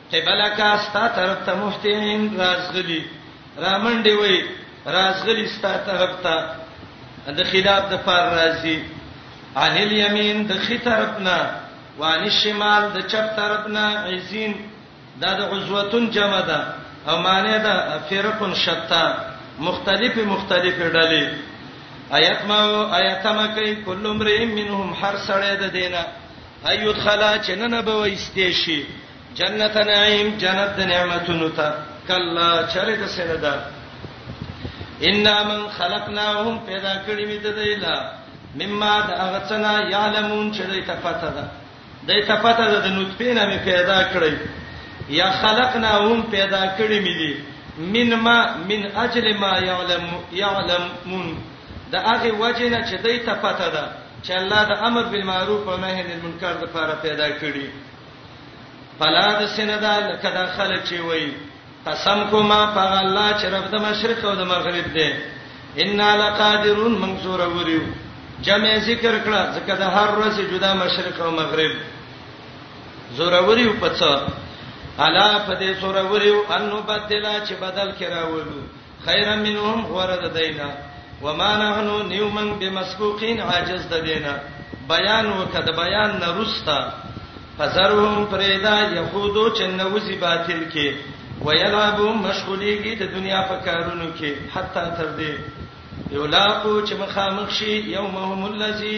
قبلک ستا طرف ته مفتین رازغلی رامنډي وای رازغلی ستا طرف ته د خلاف د فار رازی عن الیمین د خي طرفنا وان الشمال د چپ طرفنا عزین دا د عزوتون جمع ده او معنی ده فرقن شتا مختلف مختلف ډلې آیت ما آیت ما کوي کله مری منهم هر سړی د دینه ايدخلا چې نن به وایستې شي جنت نعیم جنت د نعمتونو ته کلا چرې د سندا ان من خلقناهم پیدا کړی می د دیلا مما د هغه څنا یعلمون چې دوی ته پته ده دوی ته پته ده د نطفه نه می پیدا کړی یا خلقناهم پیدا کړی می دي من ما من اجل ما یعلم یعلمون د هغې وجې نه چې دوی ته پته ده چې الله د امر بالمعروف او نهی عن المنکر د پاره پیدا کړي پلا د سیندا لکه دا خلک چې وایي قسم کوما په الله چې رب د مشرق او د مغرب دی ان لقادرون منصور وریو جمع ذکر کړه ځکه د هر ورځ جدا مشرق او مغرب زور وریو پڅ الا په دې سور وریو انو بدلا چې بدل کراولو خيرا منهم غوره د دینا وما نحنو نیومن بمسبوقین عاجز د دینا بیان وکړه د بیان نه رستا فزرهم پریدا یهودو چنوزی باطل کې ویلابو مشغولیږي د دنیا په کارونو کې حتی تر دې یو لاقو چې مخامخ شي یومهم الذی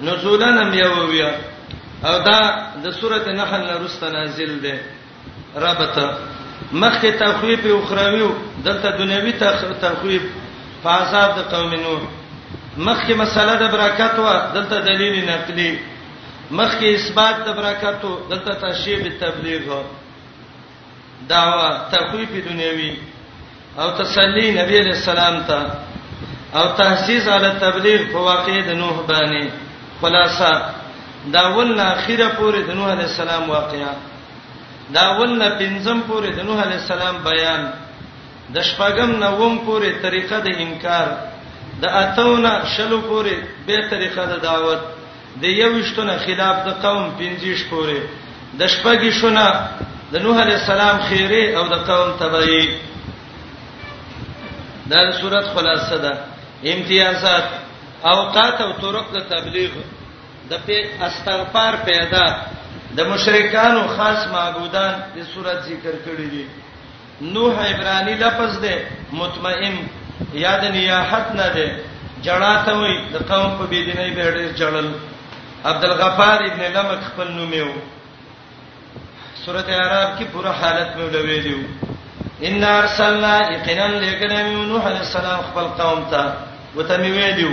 نزولن هم یو بیا او دا د سورته نحل نه رسته نازل ده ربط مخکې تخویب او خراویو دلته دنیوي تخویب په عذاب د قوم نوح مخکې مسله د برکت وا دلته دلیل نقلی مخکې اثبات د برکتو دلته تشریح تبلیغ دعوه تخویف دنیوي او تسلی نبی علیہ السلام ته او تحسیس علی تبلیغ په واقع د نوح باندې خلاصہ دا ولنا اخیره پورې د نوح علیہ السلام واقعا دا ولنا پنځم پورې د نوح علیہ السلام بیان د شپږم نوم پورې طریقه د انکار د اتونه شلو پورې به طریقه د دعوت د یوشتو نه خلاف د قوم پنځیش پورې د شپږی شونه د نوح علی السلام خیره او د قوم تبعی دا صورت خلاصه ده امتیازات اوقات او طرق د تبلیغ د په استغفار پیدا د مشرکانو خاص معبودان د صورت ذکر کړی دي نوح عبرانی لفظ ده مطمئن یا د نیاحت نه ده جړا ته وي د قوم په بيدینۍ به ډېر جړل عبد الغفار ابن لمک خپل نوم یو سورته عرب کې پوره حالت مې ولوي دیو ان ارسلنا اقنا لګنه نوح علیہ السلام خپل قوم ته وته مې ویلو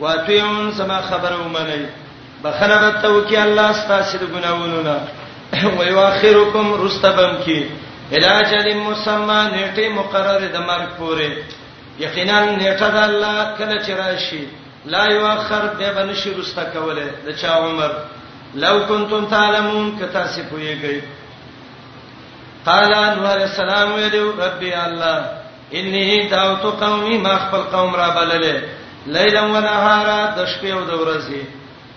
واطیعون سما خبره ومنئ بخنه به توکي الله ستاسو د ګناوونو نه وي واخرکم رستبم کی علاج للمسمى نیټه مقرره د مرګ پورې یقینا نیټه د الله کله چې راشي لا یؤخر به بنشي رستا کوله د چا عمر لو کنتم تعلمون کتا سی پویږي قال انور السلام علیکم ربي الله انی دعوت قومی ما خپل قوم را بللې لیلا و نهارا د شپې او د ورځې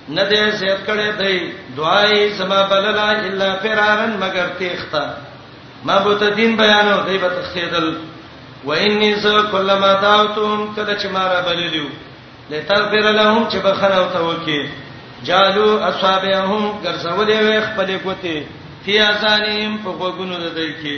نه دې زیات کړي دی دعای زما بللا الا فرارن مگر تیختا ما بوت دین بیانو دی به تخیدل و انی ز کلمہ دعوتهم کله چې ما را بللیو لتغفر لهم چې بخنه او توکي جالو اصحابهم ګرځولې وې خپلې کوتي فی اذانهم په غوګونو د دوی کې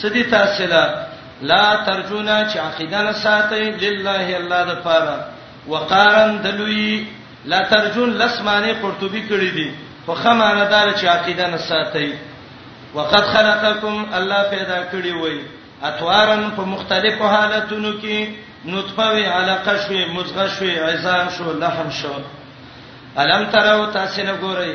څه دي تاسو لا لا ترجونا چې عقیده نه ساتي لله الله د پاره وقارن دلوی لا ترجون لسمانه قرطبي کړی دي خو خمانه دار چې عقیده نه ساتي وقد خلقکم الله پیدا کړی وای اتوارن په مختلفو حالتونو کې نطفه وی علاقه شوی مزغه شوی عظام شو لحم شو الم تروا تاسو نه ګورئ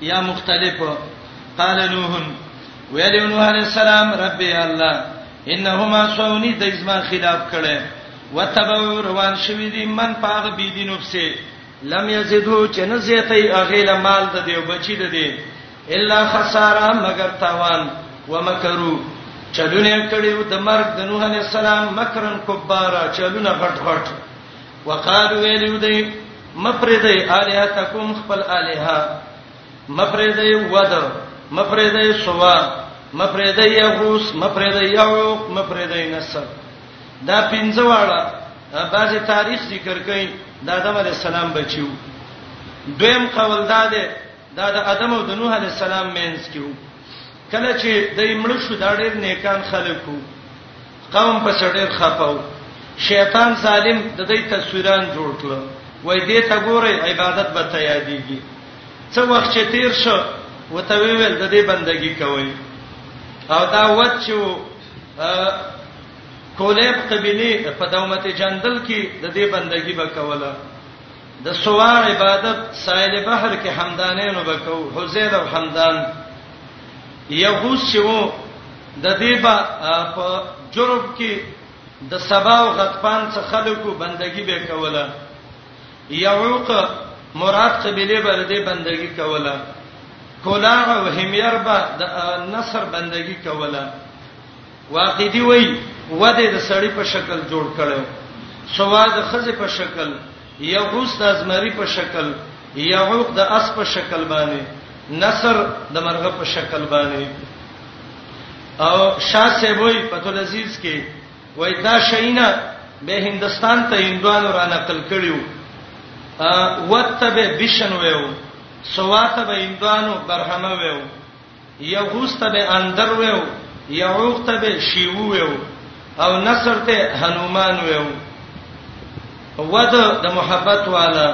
یا مختلف قال نوح ویل نوح علیہ السلام رب یا الله انهما سونی د ازما خلاف کړي وتبو روان شوی دی من پاغه بی دینو پسې لم یزدو چې نه زیاتې اغیله مال د دیو بچی د دی الا خساره مگر تاوان ومکرو چلونه کړي د مرګ د نوح علیہ السلام مکرن کبارا چلونه غټ غټ وقالو ویلو دی مفرده الہاتکم خپل الہا مفرده ود مفرده سوا مفرده یغوس مفرده یعوق مفرده نصر دا پنځه واړه بعض تاریخ ذکر کړي د آدم علی السلام بچیو دویم قول دا ده دا د آدم او د نوح علی السلام مینس کیو کله چې د ایمړ شو دا ډېر نیکان خلکو قوم په سړیر خپاو شیطان ظالم د دې تصویران جوړ کړ وای دې ته ګورې عبادت به ته یادېږي څو وخت چې تیر شو وته ویل د دې بندگی کوي او دا وت چې کولیب قبیله په دومت جندل کې د دې بندگی وکوله د سوا عبادت سائل بحر کې حمدانینو وکاو حزیل او حمدان یغوس چې وو د دې با په جرب کې د سبا او غطفان څخه خلکو بندگی به کوله یعوق مراد قبيله بر دې بندگی کوله کولاغ او همیر به د نصر بندگی کوله واقعي وي وده د سړی په شکل جوړ کړو سواد خزه په شکل یغوس د ازمری په شکل یعوق د اس په شکل باندې نصر د مرغه په شکل باندې او شاه سیبوی په تل عزیز کې وای دا شینا به هندستان ته هندوان را نقل کړیو وتبه بشن ویو سواته به هندوانو برهمه ویو یغوث ته به اندر ویو یعوق ته به شیو ویو او نصر ته هنومان ویو ود د محبت والا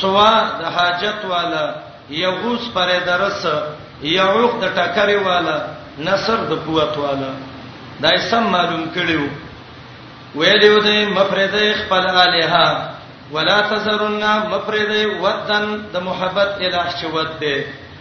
سوا د حاجت والا یغوث پر درس یعوق د ټکرې والا نصر د قوت والا دا یې سم معلوم کړیو ویلو دې مفرده خپل الها ولا تزرنا مفرده ودن د محبت الہ چې ود دې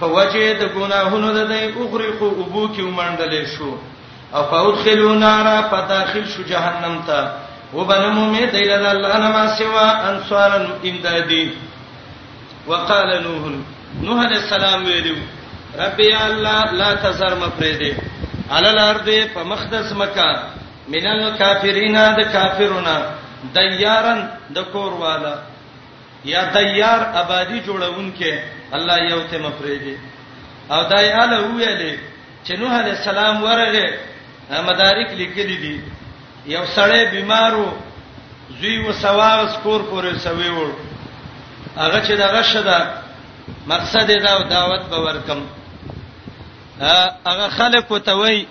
په وجه د ګناهونو د دې اغرقو ابو کې ومنډل شو او فودخلوا نار فداخل شو جهنم ته وبنمو می دیل د الله نه ما سوا انصار امدادی وقال نوح نوح علیہ السلام ویلو رب یا الله لا تزر مفرده علی الارض په مخدس مکه من الکافرین د کافرون دیارن د کور والا یا تیار آبادی جوړونکې الله یو ته مفریدي او دای اله ویلې چې نوح علی السلام ورغه مدارک لیکلي دي یو سړی بیمارو زوی و سواغ سکور پورې سوي وړ هغه چې دغه شدا مقصد دا دعوت به ورکم هغه خلکو ته وای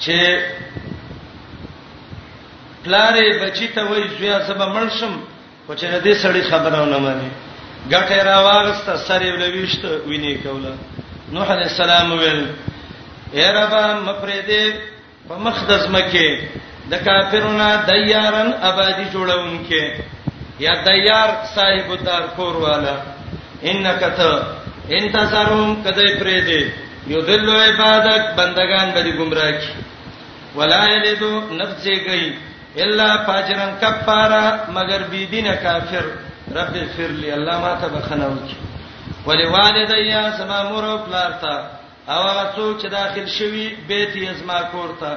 چې پلارې بچی ته وای زویا زب مړشم خو چې دې سړی خبره ونه مانی ګټه را واغسته سره ولويشت ویني کوله نوح عليه السلام ویل اے رب مپرې دې په مخدز مکه د کافرونو دیارن آبادی جوړونکې یا دیار صاحب دار کور والا انک ته انتظارهم کدی پرې دې یذل عبادک بندگان به دې گمراه کی ولا یلدو نفسه گئی الا فاجرن کفارا مگر بی دینه کافر رب اغفر لي الله ما ته بخنه وکي ولوالدیا سما مور او پلارتا او هغه څوک چې داخل شوی بیت یې زما کورته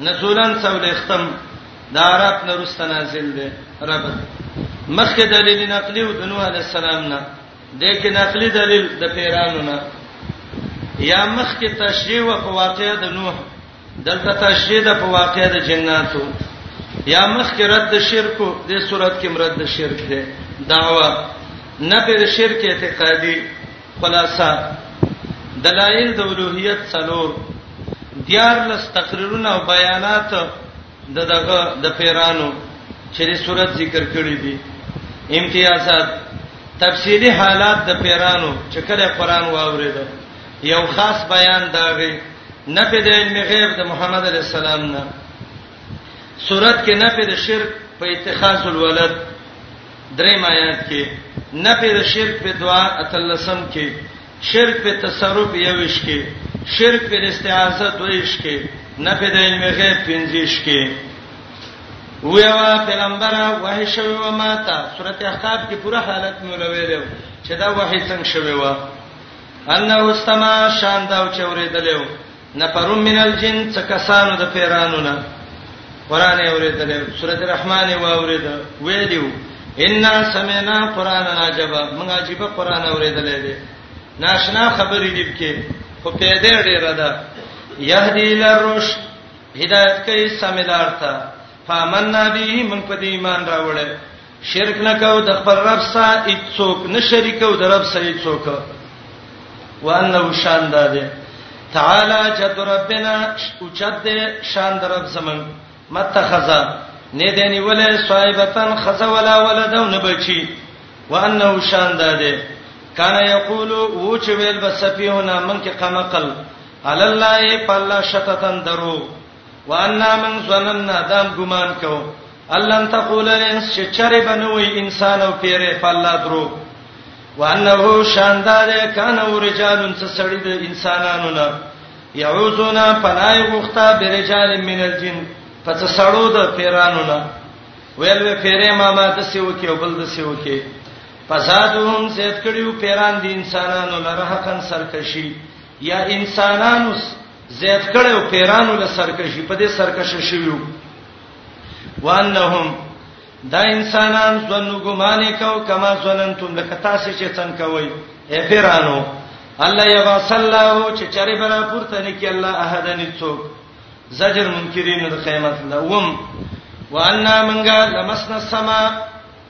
نزولن څولېختم دا رات نه رسته نازل دی رب مخکې دلیل نقلی او د نوح علی السلام نه د کې نقلی دلیل د پیرانو نه یا مخکې تشریح او په واقعې د نوح دلته تشریح د په واقعې د جناتو یا مخکې رد شرک د صورت کې مرد شرک دی دعوا نه پر شرک اعتقادي خلاصہ دلائل د اولوہیت څلور دیار لس تقریرونه او بیانات د دغه د پیرانو چې د صورت ذکر کړی دي امتیازات تفصیلی حالات د پیرانو چې کله قران واورید یو خاص بیان داغي نه په د علم غیب د محمد علی السلام نه صورت کې نه په د شرک په اتخاذ الولد دریم آیات کې نفي د شرک په دعا اتلسم کې شرک په تصرف یوش کې شرک په استعاذه دویش کې نفي د علم غیب پنځیش کې ویوا پیغمبر وه شوی و ماته سورته احقاف کې پوره حالت مې ولویلو چې دا وه څنګه شوی و انه واستما شان دا چوریدلو نفر من الجن تکسانو د پیرانو نه قران اوریدل سورۃ الرحمن و اورید ویلو ان سمعنا قران عجبا موږ عجیب قران اوریدل دي ناشنا خبرې دي کې خو پیدا ډیره ده یهدی لروش هدایت کوي سمیدار ته فامننا به من په ایمان راوړل شرک نه کو د خپل رب سره هیڅوک نه شریکو د رب سره هیڅوک وانه شان ده تعالی جد ربنا او جد شان در رب زمن متخذا نه دني ولا صاحبتن خذ ولا ولد او نبچی وانه شان ده کان یقول و چې ویل بسفیهنا من کې قمقل علی الله فلا شتتن درو وانا من ظننا دام ګمان کو الله تقول انس چې چرې بنوي انسان او پیره په الله درو وانه شاندار کان او رجال څه سړی د انسانانو نه يعوذنا پنای غوخته برجال من الجن پس سړو د پیرانو نه ویل وی پیره ما ما د سیو کې او بل د سیو کې فسادهم سید کړیو پیران د انسانانو لره حقن سرکشي یا انسانانو زیات کړي او پیرانو له سرکشي په دې سرکشه شویو وانهم دا انسانان ظنو ګمانه کو کما ظننتم لکه تاسو چې څنګه کوي اے پیرانو الله یبا صلاه چې چرې برا پورته نه کې الله احدن څوک زجر منکرین د قیامت لوم وان منګه لمسنا السما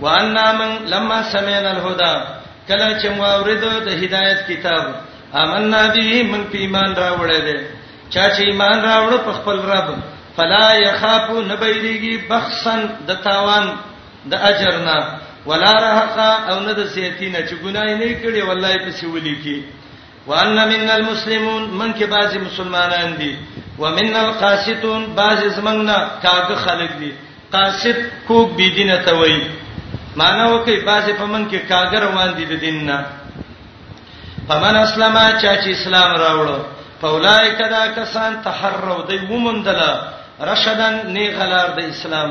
وانا من لما سمعنا الهدى کله چې مو اورید د هدایت کتاب آمنا به من په ایمان راوړې دي چا چې ایمان راوړ په خپل رب فلا يخاف نبيريږي بخسن د تاوان د اجر نه ولا رهقا او نه د سیتی نه چې ګناي نه کړي والله په سیولي کې وان من المسلمون من کې بعضی مسلمانان دي ومن القاسطون بعضی زمنګنا کاګه خلک دي قاسط کوک بي دینه ته وای معنی وکي بعضی په من کې کاګه روان دي د دین نه فمن اسلم چا چې اسلام راوړو فولای کدا کسان تحرو دی ومندله رشدن نه غلار د اسلام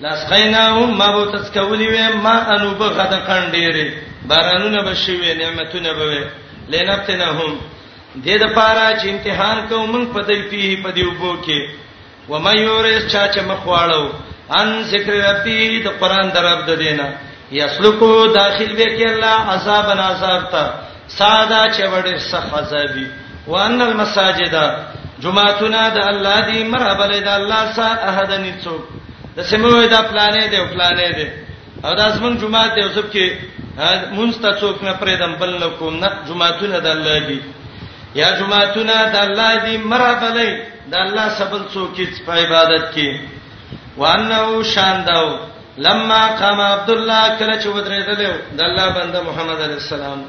لاسقیناهم ما به تسکولی وې ما انو به غد قندېره بارانونه به شي وې نعمتونه به وې لنبتنهم دې د پاره چې امتحان کوو موږ په دې پیه په دې وبو کې و مې یورې چا چې مخواړو ان ذکر ربي د قران درب د دینه یسلکو داخل به کې الله عذاب عذاب ته ساده چې وړي سخت عذابي وان المساجد جمعتنا د الله دی مرابل د الله سره احدن څوک د سموي د پلانې دی او پلانې دی او دا زمون جمعه ته وسب کې مونږ ته څوک نه پرېدم بل نه کوم نه جمعتونه د الله دی یا جمعتونه د الله دی مرابل د الله سبل څوک په عبادت کې وانه شانداو لما قام عبد الله کله چې ودرېدل د الله بنده محمد عليه السلام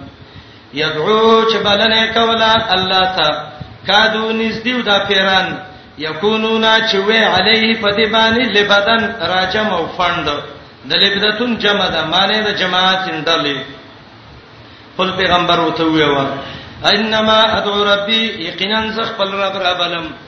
يدعو چې بلنه کولا الله تا کادو نږدې دا پیران یکونون چې وی علی په دې باندې لبدن راجم او فند د لبدتون جمع ده معنی د جماعت اندلې خپل پیغمبر وته ویوا انما ادعو ربي یقینا زخ خپل رب ربلم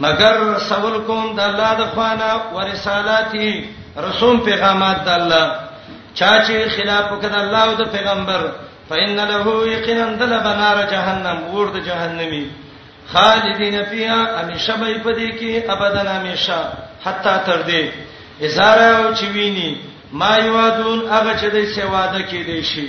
مگر رسول کوم د الله د خوانه ورسالاتی رسوم پیغامات د الله چا چې خلاف وکړ الله او د پیغمبر فإن له یقینا دل بنار جهنم ورد جهنمی خالدین فیها همیشه به پدې کې ابدا همیشه حتا تر دې ازاره او چوینی ما یوادون هغه چې دې سواده کې دې شي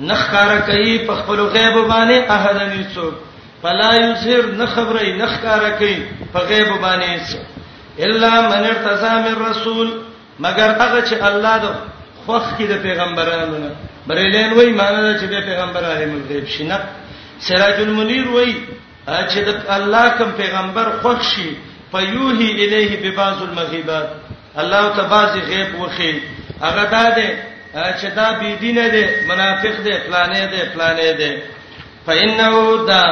نخکار کوي په خپل غیب باندې احد نه څوک فلا یظهر نخبري نخکار کوي په غیب باندې څوک الا من ارتضى من رسول مگر هغه چې الله د خوخ کې د پیغمبرانو نه بریلین وای معنی چې د پیغمبر عالم الغیب شنه سراج المنیر وای چې د الله کوم پیغمبر خوښ شي فیوهی الیه ببعض المغیبات الله ته بازي غیب وخی هغه دا ده چې دا بی دینه ده منافق ده فلانه ده فلانه ده فإنه دا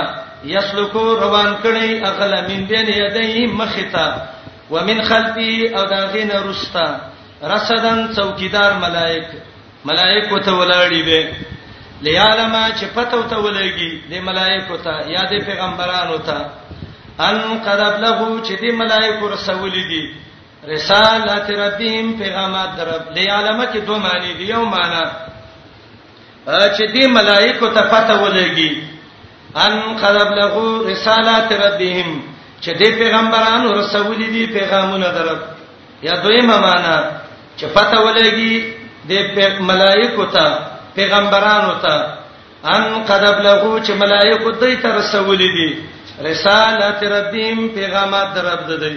یسلکو روان کړي اغل من بین یدی مختا ومن خلفی او دا غین رستا رسدن څوکیدار ملائک ملائک وته ولاړی به لیالما چې پته وته ولګي د ملائک وته یا د پیغمبرانو ته ان قد ابلغو چې د ملائک رسول دي رسالت ربهم پیغامات در رب لیعلم کې دوه معنی دی یو معنی چې دې ملائکه ته پته ولګي ان قرب له رسالات ربهم چې دې پیغمبرانو رسول دي پیغامونه در رب یا دویمه معنی چې پته ولګي دې ملائکه ته پیغمبرانو ته ان قرب له چې ملائکه دې ته رسول دي رسالات ربهم پیغامات در رب دې